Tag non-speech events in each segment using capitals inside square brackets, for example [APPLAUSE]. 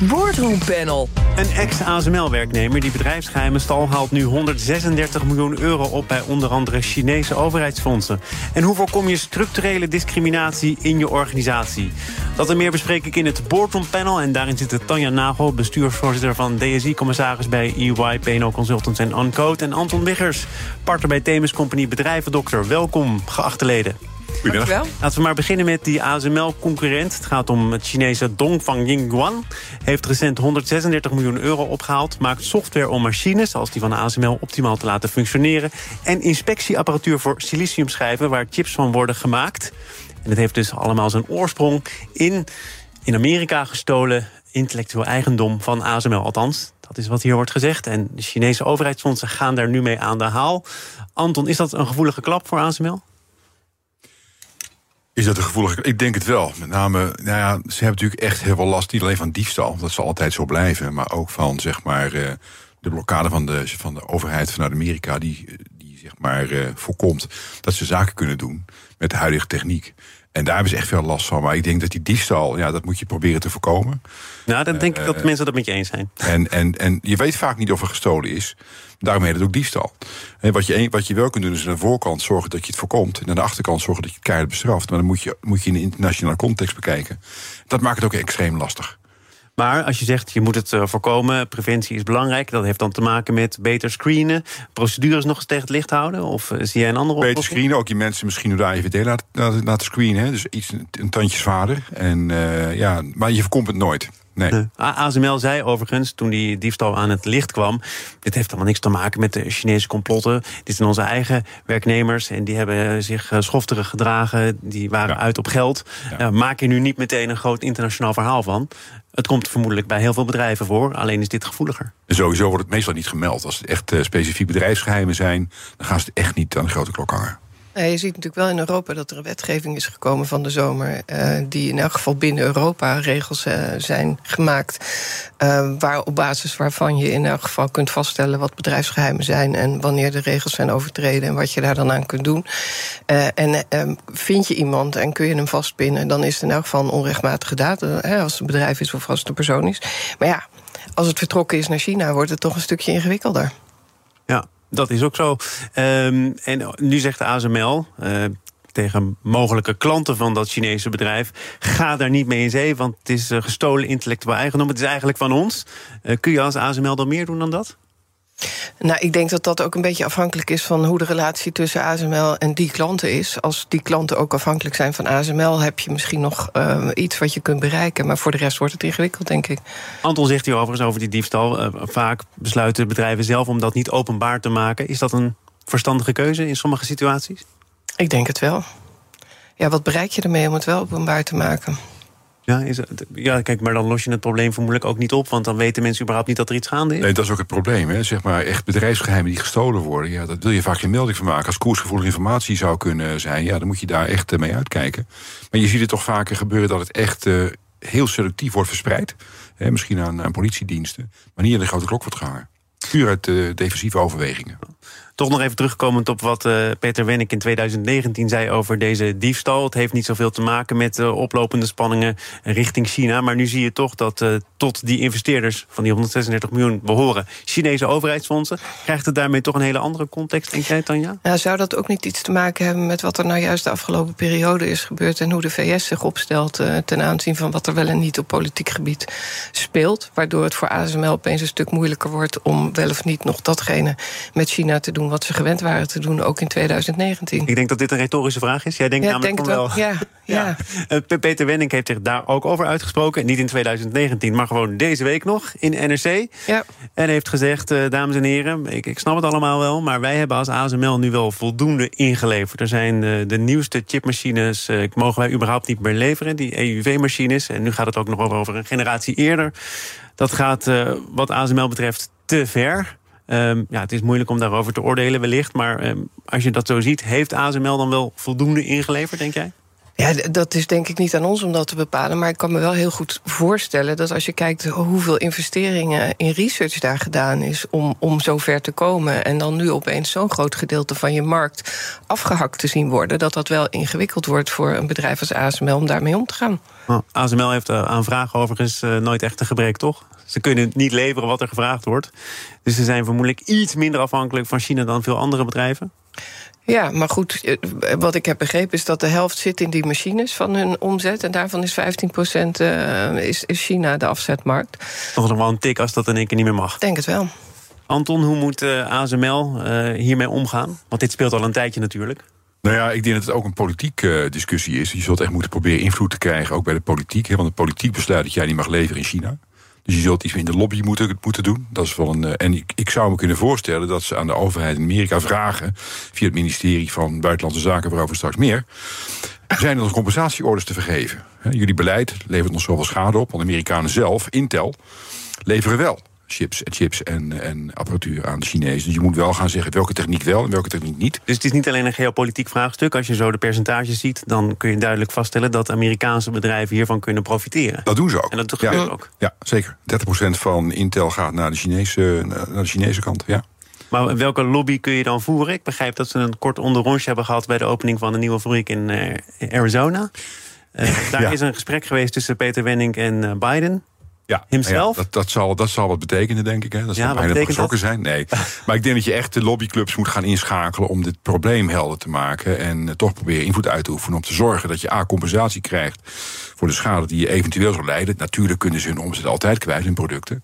Boardroom Panel. Een ex-ASML-werknemer die bedrijfsgeheimen stal... haalt nu 136 miljoen euro op bij onder andere Chinese overheidsfondsen. En hoe voorkom je structurele discriminatie in je organisatie? Dat en meer bespreek ik in het Boardroom Panel. En daarin zitten Tanja Nagel, bestuursvoorzitter van DSI-commissaris... bij EY, PNO Consultants en Uncode. En Anton Wiggers, partner bij Themis Company Bedrijvendokter. Welkom, geachte leden. Goedemiddag. Laten we maar beginnen met die ASML-concurrent. Het gaat om het Chinese Dongfang Yingguan. Heeft recent 136 miljoen euro opgehaald. Maakt software om machines, zoals die van ASML, optimaal te laten functioneren. En inspectieapparatuur voor siliciumschijven, waar chips van worden gemaakt. En het heeft dus allemaal zijn oorsprong in, in Amerika gestolen intellectueel eigendom van ASML. Althans, dat is wat hier wordt gezegd. En de Chinese overheidsfondsen gaan daar nu mee aan de haal. Anton, is dat een gevoelige klap voor ASML? Is dat een gevoelige... Ik denk het wel. Met name, nou ja, ze hebben natuurlijk echt heel veel last... niet alleen van diefstal, dat zal altijd zo blijven... maar ook van, zeg maar, uh, de blokkade van de, van de overheid vanuit Amerika... die, die zeg maar, uh, voorkomt dat ze zaken kunnen doen met de huidige techniek. En daar hebben ze echt veel last van. Maar ik denk dat die diefstal, ja, dat moet je proberen te voorkomen. Nou, dan denk ik dat mensen dat met je eens zijn. En, en, en je weet vaak niet of er gestolen is. Daarom heet het ook diefstal. En wat, je, wat je wel kunt doen is aan de voorkant zorgen dat je het voorkomt. En aan de achterkant zorgen dat je het keihard bestraft. Maar dan moet je, moet je in de internationale context bekijken. Dat maakt het ook extreem lastig. Maar als je zegt je moet het uh, voorkomen, preventie is belangrijk. Dat heeft dan te maken met beter screenen. Procedures nog eens tegen het licht houden? Of uh, zie jij een andere Beter screenen, ook die mensen misschien door de AIVD laten, laten screenen. Hè? Dus iets een tandje zwaarder. En, uh, ja, maar je voorkomt het nooit. Nee. Uh, ASML zei overigens, toen die diefstal aan het licht kwam... dit heeft allemaal niks te maken met de Chinese complotten. Dit zijn onze eigen werknemers en die hebben zich uh, schofterig gedragen. Die waren ja. uit op geld. Ja. Uh, maak je nu niet meteen een groot internationaal verhaal van. Het komt vermoedelijk bij heel veel bedrijven voor. Alleen is dit gevoeliger. En sowieso wordt het meestal niet gemeld. Als het echt specifiek bedrijfsgeheimen zijn... dan gaan ze het echt niet aan de grote klok hangen. Ja, je ziet natuurlijk wel in Europa dat er een wetgeving is gekomen van de zomer. Uh, die in elk geval binnen Europa regels uh, zijn gemaakt. Uh, waar, op basis waarvan je in elk geval kunt vaststellen wat bedrijfsgeheimen zijn. en wanneer de regels zijn overtreden en wat je daar dan aan kunt doen. en vind je iemand en kun je hem vastpinnen, dan is het in elk geval een onrechtmatige daad. Als het een bedrijf is of als het een persoon is. Maar ja, als het vertrokken is naar China, wordt het toch een stukje ingewikkelder. Dat is ook zo. Um, en nu zegt de ASML. Uh, tegen mogelijke klanten van dat Chinese bedrijf. Ga daar niet mee in zee, want het is uh, gestolen intellectueel eigendom. Het is eigenlijk van ons. Uh, kun je als ASML dan meer doen dan dat? Nou, ik denk dat dat ook een beetje afhankelijk is van hoe de relatie tussen ASML en die klanten is. Als die klanten ook afhankelijk zijn van ASML, heb je misschien nog uh, iets wat je kunt bereiken. Maar voor de rest wordt het ingewikkeld, denk ik. Anton zegt hier overigens over die diefstal. Uh, vaak besluiten bedrijven zelf om dat niet openbaar te maken. Is dat een verstandige keuze in sommige situaties? Ik denk het wel. Ja, wat bereik je ermee om het wel openbaar te maken? Ja, ja, kijk, maar dan los je het probleem vermoedelijk ook niet op... want dan weten mensen überhaupt niet dat er iets gaande is. Nee, dat is ook het probleem. Hè. Zeg maar echt bedrijfsgeheimen die gestolen worden... Ja, dat wil je vaak geen melding van maken. Als koersgevoelige informatie zou kunnen zijn... Ja, dan moet je daar echt mee uitkijken. Maar je ziet het toch vaker gebeuren dat het echt uh, heel selectief wordt verspreid. Hè, misschien aan, politiediensten. Maar niet aan de grote klok wordt gehangen. Puur uit uh, defensieve overwegingen. Toch nog even terugkomend op wat uh, Peter Wenning in 2019 zei over deze diefstal. Het heeft niet zoveel te maken met uh, oplopende spanningen richting China. Maar nu zie je toch dat uh, tot die investeerders van die 136 miljoen behoren Chinese overheidsfondsen. Krijgt het daarmee toch een hele andere context, denk jij, Tanja? Ja, zou dat ook niet iets te maken hebben met wat er nou juist de afgelopen periode is gebeurd en hoe de VS zich opstelt ten aanzien van wat er wel en niet op politiek gebied speelt? Waardoor het voor ASML opeens een stuk moeilijker wordt om wel of niet nog datgene met China te doen wat ze gewend waren te doen, ook in 2019. Ik denk dat dit een retorische vraag is. Jij denkt ja, namelijk denk wel. Ja, [LAUGHS] ja. ja. Uh, Peter Wenning heeft zich daar ook over uitgesproken. Niet in 2019, maar gewoon deze week nog in NRC. Ja. En heeft gezegd, uh, dames en heren, ik, ik snap het allemaal wel... maar wij hebben als ASML nu wel voldoende ingeleverd. Er zijn de, de nieuwste chipmachines, uh, mogen wij überhaupt niet meer leveren. Die EUV-machines. En nu gaat het ook nog over een generatie eerder. Dat gaat wat ASML betreft te ver... Um, ja, het is moeilijk om daarover te oordelen wellicht. Maar um, als je dat zo ziet, heeft ASML dan wel voldoende ingeleverd, denk jij? Ja, dat is denk ik niet aan ons om dat te bepalen. Maar ik kan me wel heel goed voorstellen dat als je kijkt hoeveel investeringen in research daar gedaan is om, om zo ver te komen. En dan nu opeens zo'n groot gedeelte van je markt afgehakt te zien worden. Dat dat wel ingewikkeld wordt voor een bedrijf als ASML om daarmee om te gaan. Nou, ASML heeft uh, aan vragen overigens uh, nooit echt een gebrek, toch? Ze kunnen niet leveren wat er gevraagd wordt. Dus ze zijn vermoedelijk iets minder afhankelijk van China dan veel andere bedrijven. Ja, maar goed, eh, wat ik heb begrepen is dat de helft zit in die machines van hun omzet. En daarvan is 15% uh, is, is China de afzetmarkt. Nog wel een tik als dat in één keer niet meer mag. Denk het wel. Anton, hoe moet uh, ASML uh, hiermee omgaan? Want dit speelt al een tijdje natuurlijk. Nou ja, ik denk dat het ook een politieke uh, discussie is. Je zult echt moeten proberen invloed te krijgen, ook bij de politiek. Hè, want de politiek besluit dat jij niet mag leveren in China. Dus je zult iets in de lobby moeten, moeten doen. Dat is wel een, en ik, ik zou me kunnen voorstellen dat ze aan de overheid in Amerika vragen... via het ministerie van Buitenlandse Zaken, waarover straks meer... zijn er compensatieorders te vergeven. Jullie beleid levert ons zoveel schade op... want Amerikanen zelf, Intel, leveren wel chips en chips en, en apparatuur aan de Chinezen. Dus je moet wel gaan zeggen welke techniek wel en welke techniek niet. Dus het is niet alleen een geopolitiek vraagstuk. Als je zo de percentages ziet, dan kun je duidelijk vaststellen dat Amerikaanse bedrijven hiervan kunnen profiteren. Dat doen ze ook. En dat gebeurt ja. ook. Ja, zeker. 30% van Intel gaat naar de Chinese, naar de Chinese kant. Ja. Maar welke lobby kun je dan voeren? Ik begrijp dat ze een kort onderrondje hebben gehad bij de opening van de nieuwe fabriek in uh, Arizona. Uh, [LAUGHS] daar ja. is een gesprek geweest tussen Peter Wenning en uh, Biden. Ja, Himself? Ja, dat, dat, zal, dat zal wat betekenen, denk ik. Hè. Dat zal ja, bijna geschrokken zijn. Nee. [LAUGHS] maar ik denk dat je echt de lobbyclubs moet gaan inschakelen... om dit probleem helder te maken. En uh, toch proberen invloed uit te oefenen om te zorgen... dat je A, compensatie krijgt voor de schade die je eventueel zou leiden. Natuurlijk kunnen ze hun omzet altijd kwijt, hun producten.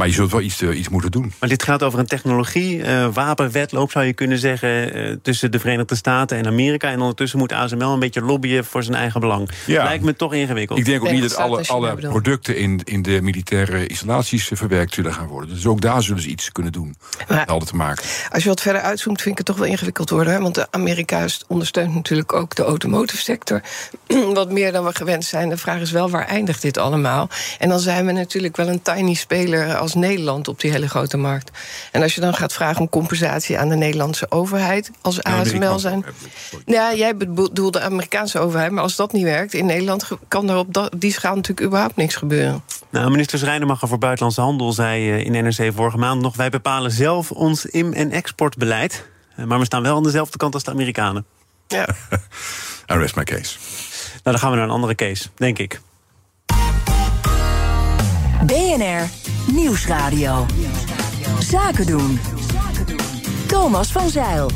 Maar je zult wel iets, uh, iets moeten doen. Maar dit gaat over een technologie, uh, wapenwetloop zou je kunnen zeggen... Uh, tussen de Verenigde Staten en Amerika. En ondertussen moet ASML een beetje lobbyen voor zijn eigen belang. Ja. Lijkt me toch ingewikkeld. Ik denk ook niet dat alle, alle producten in, in de militaire installaties verwerkt zullen gaan worden. Dus ook daar zullen ze iets kunnen doen om helder te maken. Als je wat verder uitzoomt, vind ik het toch wel ingewikkeld worden. Hè? Want de Amerika ondersteunt natuurlijk ook de automotive sector. [CLEARS THROAT] wat meer dan we gewend zijn. De vraag is wel, waar eindigt dit allemaal? En dan zijn we natuurlijk wel een tiny speler... als Nederland op die hele grote markt. En als je dan gaat vragen om compensatie aan de Nederlandse overheid als ASML zijn. Ja, jij bedoelt de Amerikaanse overheid, maar als dat niet werkt in Nederland kan er op die schaal natuurlijk überhaupt niks gebeuren. Nou, minister Schrijnemacher voor Buitenlandse Handel zei in NRC vorige maand nog: wij bepalen zelf ons in- en exportbeleid, maar we staan wel aan dezelfde kant als de Amerikanen. Ja. [LAUGHS] I rest my case. Nou, dan gaan we naar een andere case, denk ik. BNR Nieuwsradio. Zaken doen. Thomas van Zeil.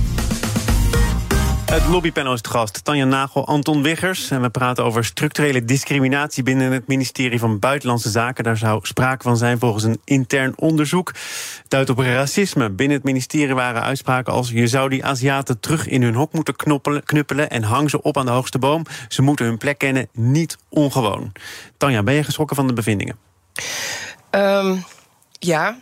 Het lobbypanel is gast. Tanja Nagel, Anton Wiggers. En we praten over structurele discriminatie binnen het ministerie van Buitenlandse Zaken. Daar zou sprake van zijn volgens een intern onderzoek. Duidt op racisme. Binnen het ministerie waren uitspraken als... je zou die Aziaten terug in hun hok moeten knuppelen... en hang ze op aan de hoogste boom. Ze moeten hun plek kennen, niet ongewoon. Tanja, ben je geschrokken van de bevindingen? Um, ja,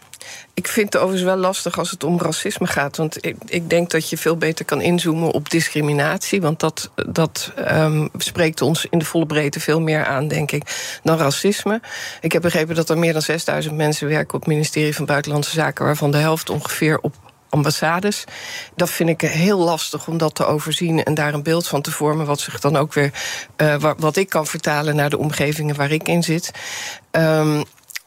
ik vind het overigens wel lastig als het om racisme gaat. Want ik, ik denk dat je veel beter kan inzoomen op discriminatie. Want dat, dat um, spreekt ons in de volle breedte veel meer aan, denk ik, dan racisme. Ik heb begrepen dat er meer dan 6000 mensen werken op het ministerie van Buitenlandse Zaken, waarvan de helft ongeveer op ambassades. Dat vind ik heel lastig om dat te overzien en daar een beeld van te vormen, wat zich dan ook weer, uh, wat, ik kan vertalen naar de omgevingen waar ik in zit. Um,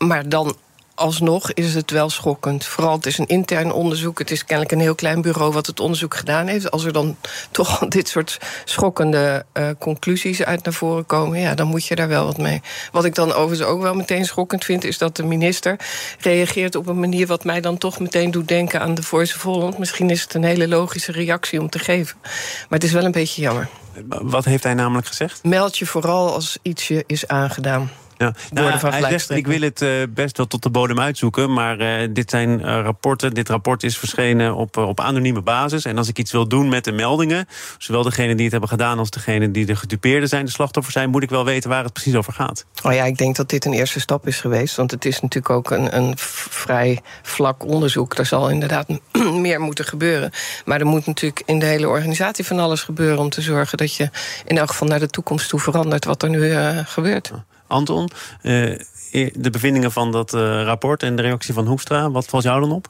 maar dan alsnog is het wel schokkend. Vooral het is een intern onderzoek. Het is kennelijk een heel klein bureau wat het onderzoek gedaan heeft. Als er dan [LAUGHS] toch dit soort schokkende uh, conclusies uit naar voren komen, ja, dan moet je daar wel wat mee. Wat ik dan overigens ook wel meteen schokkend vind, is dat de minister reageert op een manier wat mij dan toch meteen doet denken aan de Voice of Holland. Misschien is het een hele logische reactie om te geven. Maar het is wel een beetje jammer. Wat heeft hij namelijk gezegd? Meld je vooral als ietsje is aangedaan. Ja. Nou, hij zegt, ik wil het uh, best wel tot de bodem uitzoeken... maar uh, dit zijn uh, rapporten. Dit rapport is verschenen op, op anonieme basis. En als ik iets wil doen met de meldingen... zowel degene die het hebben gedaan als degene die de gedupeerde zijn... de slachtoffers zijn, moet ik wel weten waar het precies over gaat. Oh ja, ik denk dat dit een eerste stap is geweest. Want het is natuurlijk ook een, een vrij vlak onderzoek. Er zal inderdaad [CLEARS THROAT] meer moeten gebeuren. Maar er moet natuurlijk in de hele organisatie van alles gebeuren... om te zorgen dat je in elk geval naar de toekomst toe verandert... wat er nu gebeurt. Ja. Anton, de bevindingen van dat rapport en de reactie van Hoekstra, wat valt jou dan op?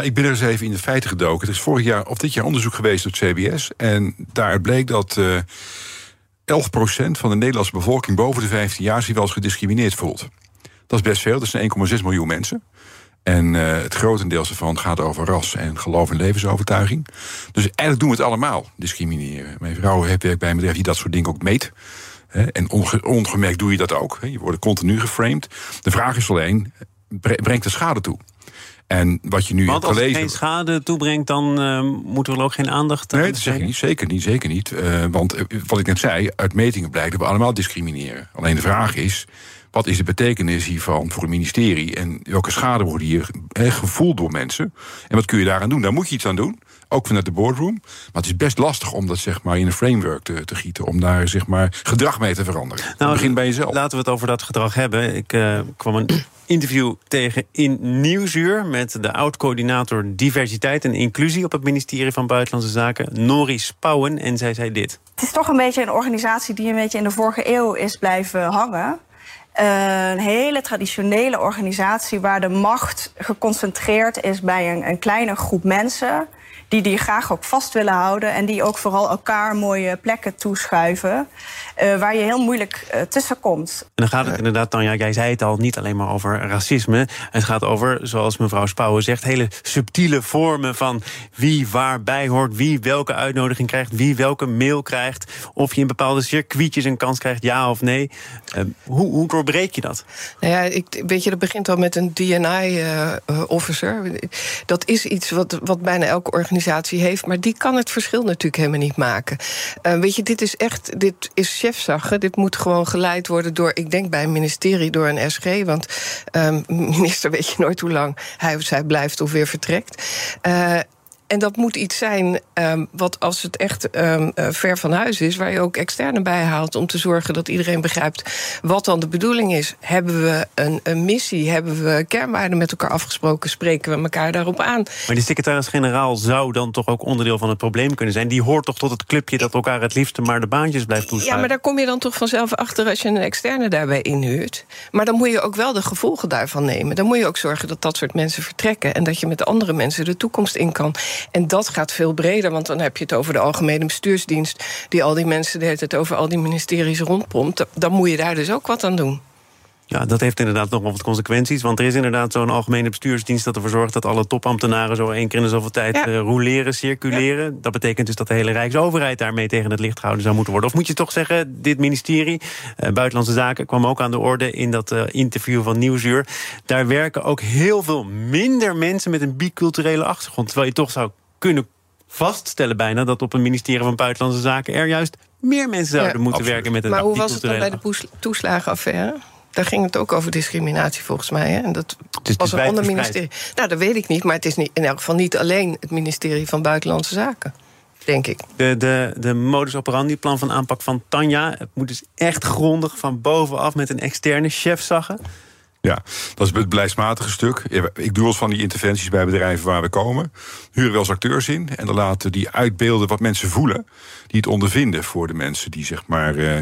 Ik ben er eens even in de feiten gedoken. Het is vorig jaar of dit jaar onderzoek geweest door het CBS. En daaruit bleek dat uh, 11% van de Nederlandse bevolking boven de 15 jaar zich wel eens gediscrimineerd voelt. Dat is best veel, dat zijn 1,6 miljoen mensen. En uh, het grotendeels ervan gaat over ras en geloof en levensovertuiging. Dus eigenlijk doen we het allemaal, discrimineren. Mijn vrouw heeft werkt bij een bedrijf die dat soort dingen ook meet. En ongemerkt doe je dat ook. Je wordt continu geframed. De vraag is alleen, brengt het schade toe? En wat je nu Want hebt gelezen. Als het geen schade toebrengt, dan uh, moeten we er ook geen aandacht aan. Nee, dat zeg ik niet. Zeker niet. Zeker niet. Uh, want wat ik net zei, uit metingen blijkt dat we allemaal discrimineren. Alleen de vraag is. Wat is de betekenis hiervan voor het ministerie? En welke schade wordt hier gevoeld door mensen? En wat kun je daaraan doen? Daar moet je iets aan doen ook vanuit de boardroom. Maar het is best lastig om dat zeg maar, in een framework te, te gieten. Om daar zeg maar, gedrag mee te veranderen. Nou, begin bij jezelf. Laten we het over dat gedrag hebben. Ik uh, kwam een [CLEARS THROAT] interview tegen in Nieuwsuur... met de oud-coördinator diversiteit en inclusie... op het ministerie van Buitenlandse Zaken, Nori Spouwen. En zij zei dit. Het is toch een beetje een organisatie die een beetje in de vorige eeuw is blijven hangen. Een hele traditionele organisatie waar de macht geconcentreerd is bij een, een kleine groep mensen die die graag ook vast willen houden en die ook vooral elkaar mooie plekken toeschuiven. Uh, waar je heel moeilijk uh, tussen komt. En dan gaat het inderdaad, Tanja, jij zei het al, niet alleen maar over racisme. Het gaat over, zoals mevrouw Spouwen zegt, hele subtiele vormen van wie waarbij hoort, wie welke uitnodiging krijgt, wie welke mail krijgt, of je in bepaalde circuitjes een kans krijgt, ja of nee. Uh, hoe, hoe doorbreek je dat? Nou ja, ik, weet je, dat begint al met een DNI-officer. dat is iets wat, wat bijna elke organisatie heeft. Maar die kan het verschil natuurlijk helemaal niet maken. Uh, weet je, dit is echt, dit is chefzagge. Dit moet gewoon geleid worden door, ik denk bij een ministerie, door een SG. Want uh, [LAUGHS] minister weet je nooit hoe lang hij of zij blijft of weer vertrekt. Uh, en dat moet iets zijn um, wat als het echt um, uh, ver van huis is, waar je ook externe bij haalt om te zorgen dat iedereen begrijpt wat dan de bedoeling is. Hebben we een, een missie? Hebben we kernwaarden met elkaar afgesproken? Spreken we elkaar daarop aan? Maar die secretaris-generaal zou dan toch ook onderdeel van het probleem kunnen zijn. Die hoort toch tot het clubje dat elkaar het liefste maar de baantjes blijft toestaan. Ja, maar daar kom je dan toch vanzelf achter als je een externe daarbij inhuurt. Maar dan moet je ook wel de gevolgen daarvan nemen. Dan moet je ook zorgen dat dat soort mensen vertrekken en dat je met andere mensen de toekomst in kan. En dat gaat veel breder, want dan heb je het over de algemene bestuursdienst, die al die mensen de tijd over al die ministeries rondpompt. Dan moet je daar dus ook wat aan doen. Ja, dat heeft inderdaad nog wat consequenties. Want er is inderdaad zo'n algemene bestuursdienst dat ervoor zorgt dat alle topambtenaren zo één keer in de zoveel tijd ja. uh, roleren, circuleren. Dat betekent dus dat de hele Rijksoverheid daarmee tegen het licht gehouden zou moeten worden. Of moet je toch zeggen, dit ministerie, uh, Buitenlandse Zaken, kwam ook aan de orde in dat uh, interview van Nieuwsuur. Daar werken ook heel veel minder mensen met een biculturele achtergrond. Terwijl je toch zou kunnen vaststellen bijna dat op een ministerie van Buitenlandse Zaken er juist meer mensen zouden moeten werken met een Maar hoe was het dan bij de toeslagenaffaire? Daar ging het ook over discriminatie volgens mij. Hè? En dat was een ander ministerie. Nou, dat weet ik niet. Maar het is niet, in elk geval niet alleen het ministerie van Buitenlandse Zaken. Denk ik. De, de, de modus operandi, plan van aanpak van Tanja. Het moet dus echt grondig van bovenaf met een externe chef zaggen. Ja, dat is het beleidsmatige stuk. Ik doe wel van die interventies bij bedrijven waar we komen. Huren wel eens acteurs in en dan laten die uitbeelden wat mensen voelen. Die het ondervinden voor de mensen die zeg maar uh,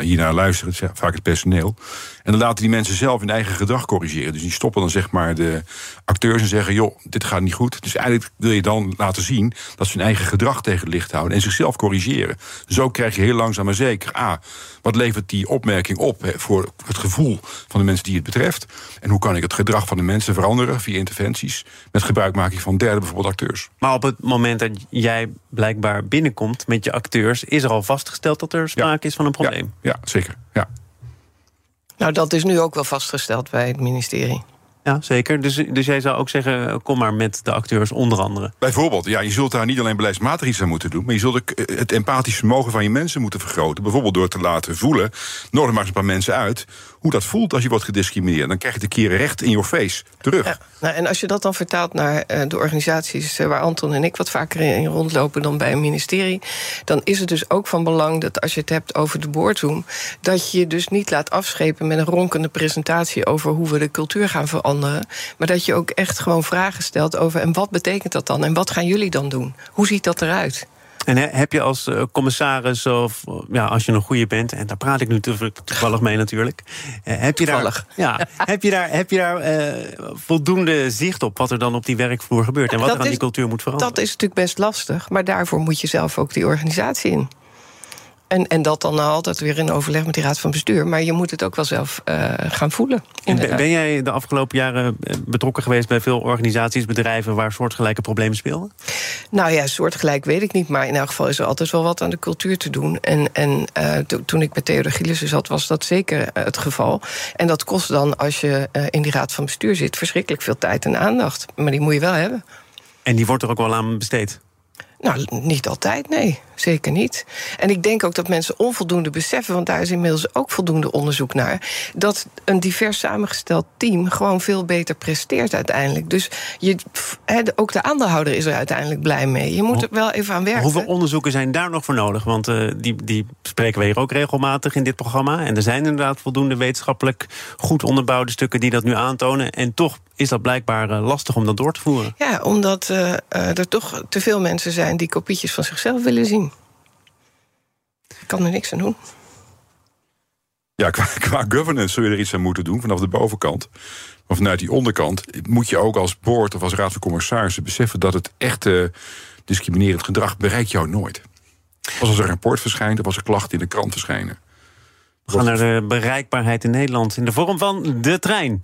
hiernaar luisteren, vaak het personeel. En dan laten die mensen zelf hun eigen gedrag corrigeren. Dus die stoppen dan zeg maar de acteurs en zeggen: joh, dit gaat niet goed. Dus eigenlijk wil je dan laten zien dat ze hun eigen gedrag tegen het licht houden en zichzelf corrigeren. Zo krijg je heel langzaam maar zeker: A, wat levert die opmerking op voor het gevoel van de mensen die het betreft? En hoe kan ik het gedrag van de mensen veranderen via interventies met gebruikmaking van derde, bijvoorbeeld acteurs? Maar op het moment dat jij blijkbaar binnenkomt met je acteurs, is er al vastgesteld dat er sprake is van een probleem? Ja, ja zeker. Ja. Nou, dat is nu ook wel vastgesteld bij het ministerie. Ja, zeker. Dus, dus jij zou ook zeggen, kom maar met de acteurs onder andere. Bijvoorbeeld, ja, je zult daar niet alleen beleidsmatig iets aan moeten doen... maar je zult het empathisch vermogen van je mensen moeten vergroten. Bijvoorbeeld door te laten voelen, nodig maar eens een paar mensen uit hoe dat voelt als je wordt gediscrimineerd. Dan krijg je de keren recht in your face terug. Nou, en als je dat dan vertaalt naar uh, de organisaties uh, waar Anton en ik wat vaker in rondlopen dan bij een ministerie, dan is het dus ook van belang dat als je het hebt over de boardroom, dat je je dus niet laat afschepen met een ronkende presentatie over hoe we de cultuur gaan veranderen, maar dat je ook echt gewoon vragen stelt over en wat betekent dat dan en wat gaan jullie dan doen? Hoe ziet dat eruit? En heb je als eh, commissaris, of ja, als je een goede bent, en daar praat ik nu toevallig mee natuurlijk. Eh, heb je daar, ja, [LAUGHS] heb je daar, heb je daar uh, voldoende zicht op wat er dan op die werkvloer gebeurt en wat er aan die cultuur moet veranderen? Dat is natuurlijk best lastig, maar daarvoor moet je zelf ook die organisatie in. En, en dat dan altijd weer in overleg met die raad van bestuur. Maar je moet het ook wel zelf uh, gaan voelen. Ben, ben jij de afgelopen jaren eh, betrokken geweest bij veel organisaties, bedrijven waar soortgelijke problemen speelden? Nou ja, soortgelijk weet ik niet. Maar in elk geval is er altijd wel wat aan de cultuur te doen. En, en uh, toen ik bij Theodor Gillissen zat, was dat zeker het geval. En dat kost dan, als je in die raad van bestuur zit, verschrikkelijk veel tijd en aandacht. Maar die moet je wel hebben. En die wordt er ook wel aan besteed? Nou, niet altijd, nee. Zeker niet. En ik denk ook dat mensen onvoldoende beseffen, want daar is inmiddels ook voldoende onderzoek naar, dat een divers samengesteld team gewoon veel beter presteert uiteindelijk. Dus je, ook de aandeelhouder is er uiteindelijk blij mee. Je moet er wel even aan werken. Hoeveel onderzoeken zijn daar nog voor nodig? Want uh, die, die spreken we hier ook regelmatig in dit programma. En er zijn inderdaad voldoende wetenschappelijk goed onderbouwde stukken die dat nu aantonen. En toch is dat blijkbaar uh, lastig om dat door te voeren. Ja, omdat uh, er toch te veel mensen zijn die kopietjes van zichzelf willen zien. Ik kan er niks aan doen. Ja, qua, [LAUGHS] qua governance zul je er iets aan moeten doen vanaf de bovenkant. Maar vanuit die onderkant moet je ook als board of als raad van commissarissen beseffen dat het echte discriminerend gedrag bereikt jou nooit. Als er een rapport verschijnt of als er klachten in de krant verschijnen. We gaan naar de bereikbaarheid in Nederland in de vorm van de trein.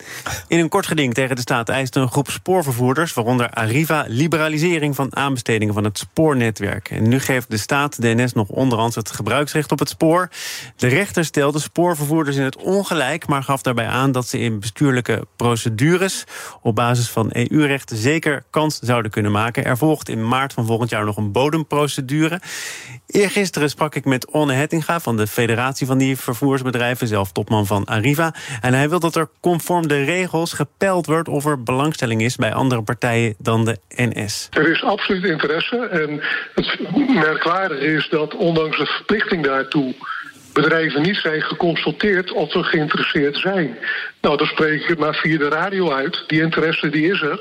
In een kort geding tegen de staat eist een groep spoorvervoerders, waaronder Arriva, liberalisering van aanbestedingen van het spoornetwerk. En nu geeft de staat de NS nog onderhand het gebruiksrecht op het spoor. De rechter stelde spoorvervoerders in het ongelijk, maar gaf daarbij aan dat ze in bestuurlijke procedures op basis van EU-recht zeker kans zouden kunnen maken. Er volgt in maart van volgend jaar nog een bodemprocedure. Eergisteren sprak ik met Onne Hettinga van de Federatie van die Zelf topman van Arriva. En hij wil dat er conform de regels gepeld wordt of er belangstelling is bij andere partijen dan de NS. Er is absoluut interesse. En het merkwaardige is dat ondanks de verplichting daartoe bedrijven niet zijn geconsulteerd of ze geïnteresseerd zijn. Nou, dan spreek ik het maar via de radio uit. Die interesse die is er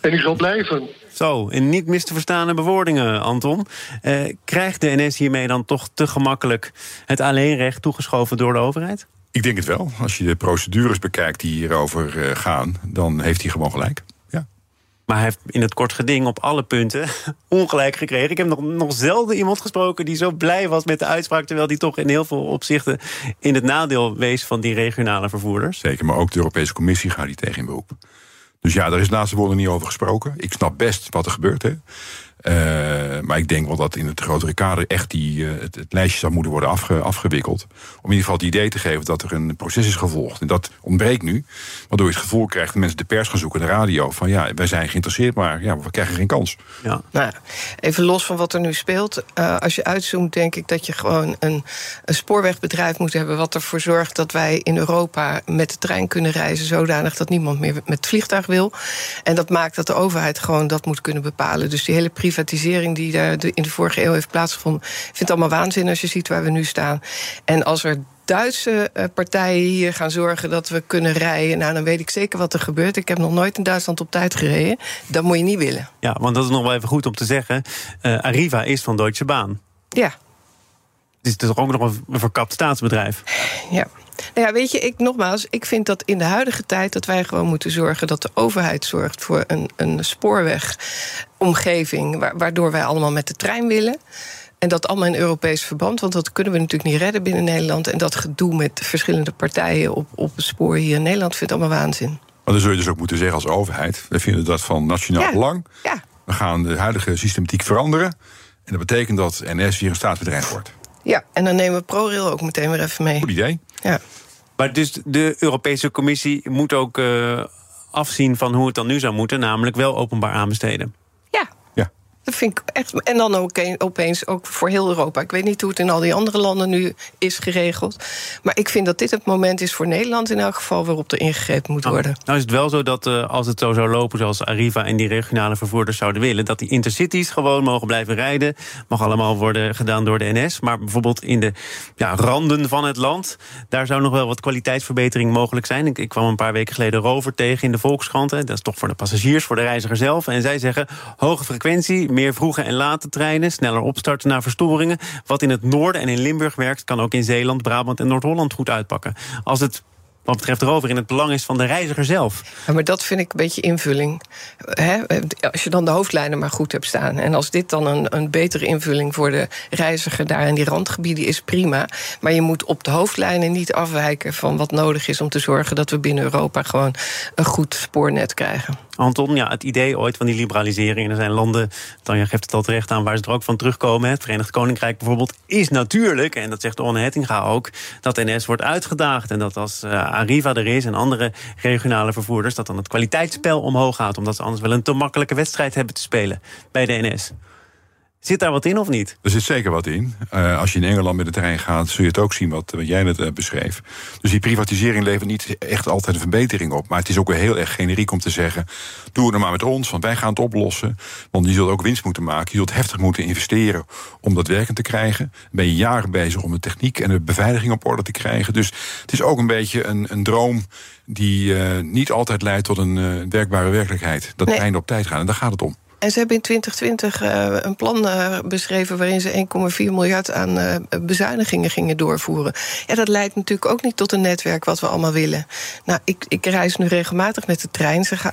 en die zal blijven. Zo, in niet mis te verstaande bewoordingen, Anton. Eh, krijgt de NS hiermee dan toch te gemakkelijk het alleenrecht toegeschoven door de overheid? Ik denk het wel. Als je de procedures bekijkt die hierover uh, gaan, dan heeft hij gewoon gelijk. Ja. Maar hij heeft in het kort geding op alle punten [LAUGHS] ongelijk gekregen. Ik heb nog, nog zelden iemand gesproken die zo blij was met de uitspraak. Terwijl die toch in heel veel opzichten in het nadeel wees van die regionale vervoerders. Zeker, maar ook de Europese Commissie gaat die tegen in beroep. Dus ja, daar is naast de woorden niet over gesproken. Ik snap best wat er gebeurt. Hè. Uh, maar ik denk wel dat in het grotere kader echt die, uh, het, het, lijstje zou moeten worden afge, afgewikkeld. Om in ieder geval het idee te geven dat er een proces is gevolgd. En dat ontbreekt nu. Waardoor je het gevoel krijgt dat mensen de pers gaan zoeken, de radio. Van ja, wij zijn geïnteresseerd, maar ja, we krijgen geen kans. Ja. Nou, even los van wat er nu speelt. Uh, als je uitzoomt, denk ik dat je gewoon een, een spoorwegbedrijf moet hebben. wat ervoor zorgt dat wij in Europa met de trein kunnen reizen. zodanig dat niemand meer met het vliegtuig wil. En dat maakt dat de overheid gewoon dat moet kunnen bepalen. Dus die hele privatisering die daar in de vorige eeuw heeft plaatsgevonden. Ik vind het allemaal waanzin als je ziet waar we nu staan. En als er Duitse eh, partijen hier gaan zorgen dat we kunnen rijden. Nou, dan weet ik zeker wat er gebeurt. Ik heb nog nooit in Duitsland op tijd gereden. Dat moet je niet willen. Ja, want dat is nog wel even goed om te zeggen. Uh, Arriva is van Deutsche Bahn. Ja. Het is toch ook nog een verkapt staatsbedrijf? Ja. Nou ja, weet je, ik nogmaals, ik vind dat in de huidige tijd dat wij gewoon moeten zorgen dat de overheid zorgt voor een, een spoorwegomgeving, waardoor wij allemaal met de trein willen. En dat allemaal in Europees verband, want dat kunnen we natuurlijk niet redden binnen Nederland. En dat gedoe met verschillende partijen op, op het spoor hier in Nederland vindt allemaal waanzin. Maar dan zul je dus ook moeten zeggen als overheid: we vinden dat van nationaal belang. Ja. We gaan de huidige systematiek veranderen. En dat betekent dat NS weer een staatsbedrijf wordt. Ja, en dan nemen we ProRail ook meteen weer even mee. Goed idee. Ja. Maar dus de Europese Commissie moet ook uh, afzien van hoe het dan nu zou moeten, namelijk wel openbaar aanbesteden. Dat vind ik echt. En dan ook opeens ook voor heel Europa. Ik weet niet hoe het in al die andere landen nu is geregeld. Maar ik vind dat dit het moment is voor Nederland in elk geval waarop er ingegrepen moet worden. Nou, nou is het wel zo dat uh, als het zo zou lopen zoals Arriva en die regionale vervoerders zouden willen, dat die intercities gewoon mogen blijven rijden. Mag allemaal worden gedaan door de NS. Maar bijvoorbeeld in de ja, randen van het land, daar zou nog wel wat kwaliteitsverbetering mogelijk zijn. Ik, ik kwam een paar weken geleden Rover tegen in de Volkskranten. Dat is toch voor de passagiers, voor de reiziger zelf. En zij zeggen hoge frequentie meer vroege en late treinen, sneller opstarten na verstoringen. Wat in het noorden en in Limburg werkt, kan ook in Zeeland, Brabant en Noord-Holland goed uitpakken. Als het wat betreft erover in het belang is van de reiziger zelf. Maar dat vind ik een beetje invulling. Als je dan de hoofdlijnen maar goed hebt staan. En als dit dan een, een betere invulling voor de reiziger daar in die randgebieden is, prima. Maar je moet op de hoofdlijnen niet afwijken van wat nodig is om te zorgen dat we binnen Europa gewoon een goed spoornet krijgen. Anton, ja, het idee ooit van die liberalisering. En er zijn landen, Tanja geeft het al terecht aan, waar ze er ook van terugkomen. Het Verenigd Koninkrijk bijvoorbeeld is natuurlijk, en dat zegt Orne Hettinga ook, dat NS wordt uitgedaagd. En dat als uh, Arriva er is en andere regionale vervoerders, dat dan het kwaliteitsspel omhoog gaat. Omdat ze anders wel een te makkelijke wedstrijd hebben te spelen bij de NS. Zit daar wat in of niet? Er zit zeker wat in. Uh, als je in Engeland met de trein gaat, zul je het ook zien wat, wat jij net uh, beschreef. Dus die privatisering levert niet echt altijd een verbetering op. Maar het is ook weer heel erg generiek om te zeggen: doe het nou maar met ons, want wij gaan het oplossen. Want je zult ook winst moeten maken. Je zult heftig moeten investeren om dat werkend te krijgen. Dan ben je jaren bezig om de techniek en de beveiliging op orde te krijgen. Dus het is ook een beetje een, een droom die uh, niet altijd leidt tot een werkbare werkelijkheid. Dat nee. einde op tijd gaan. En daar gaat het om. En ze hebben in 2020 uh, een plan uh, beschreven waarin ze 1,4 miljard aan uh, bezuinigingen gingen doorvoeren. Ja, dat leidt natuurlijk ook niet tot een netwerk wat we allemaal willen. Nou, ik, ik reis nu regelmatig met de trein. Ze, gaan,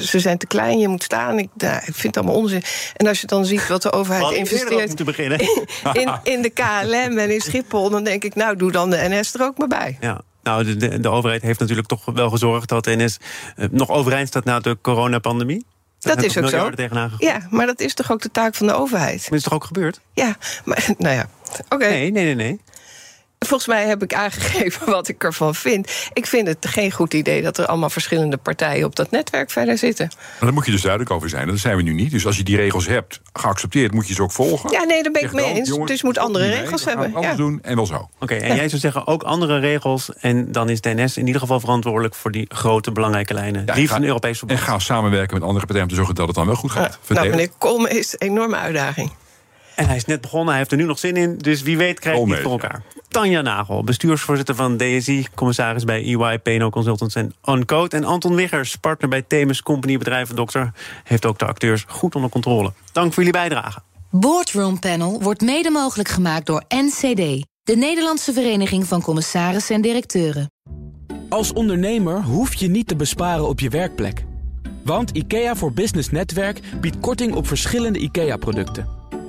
ze zijn te klein, je moet staan. Ik, nou, ik vind het allemaal onzin. En als je dan ziet wat de overheid Wat investeert beginnen. In, in, in de KLM en in Schiphol, dan denk ik, nou, doe dan de NS er ook maar bij. Ja. Nou, de, de, de overheid heeft natuurlijk toch wel gezorgd dat de NS nog overeind staat na de coronapandemie. Dat is ook zo. Ja, maar dat is toch ook de taak van de overheid? Maar is toch ook gebeurd? Ja, maar [LAUGHS] nou ja. Oké. Okay. Nee, nee, nee, nee. Volgens mij heb ik aangegeven [LAUGHS] wat ik ervan vind. Ik vind het geen goed idee dat er allemaal verschillende partijen op dat netwerk verder zitten. Maar daar moet je dus duidelijk over zijn. Dat zijn we nu niet. Dus als je die regels hebt, geaccepteerd, moet je ze ook volgen. Ja, nee, daar ben ik mee eens. Jongens, dus je moet andere regels mee, hebben. Anders ja. doen en wel zo. Oké, okay, en ja. jij zou zeggen ook andere regels. En dan is DNS in ieder geval verantwoordelijk voor die grote belangrijke lijnen. Ja, liefst een Europees verband. En ga samenwerken met andere partijen om te zorgen dat het dan wel goed gaat. Ja. Nou, meneer Kolme is een enorme uitdaging. En hij is net begonnen, hij heeft er nu nog zin in. Dus wie weet krijgt hij het voor elkaar. Tanja Nagel, bestuursvoorzitter van DSI... commissaris bij EY, PNO Consultants en Uncode. En Anton Wiggers, partner bij Themis Company Bedrijvendokter... heeft ook de acteurs goed onder controle. Dank voor jullie bijdrage. Boardroom Panel wordt mede mogelijk gemaakt door NCD... de Nederlandse Vereniging van Commissarissen en Directeuren. Als ondernemer hoef je niet te besparen op je werkplek. Want IKEA voor Business Netwerk biedt korting op verschillende IKEA-producten...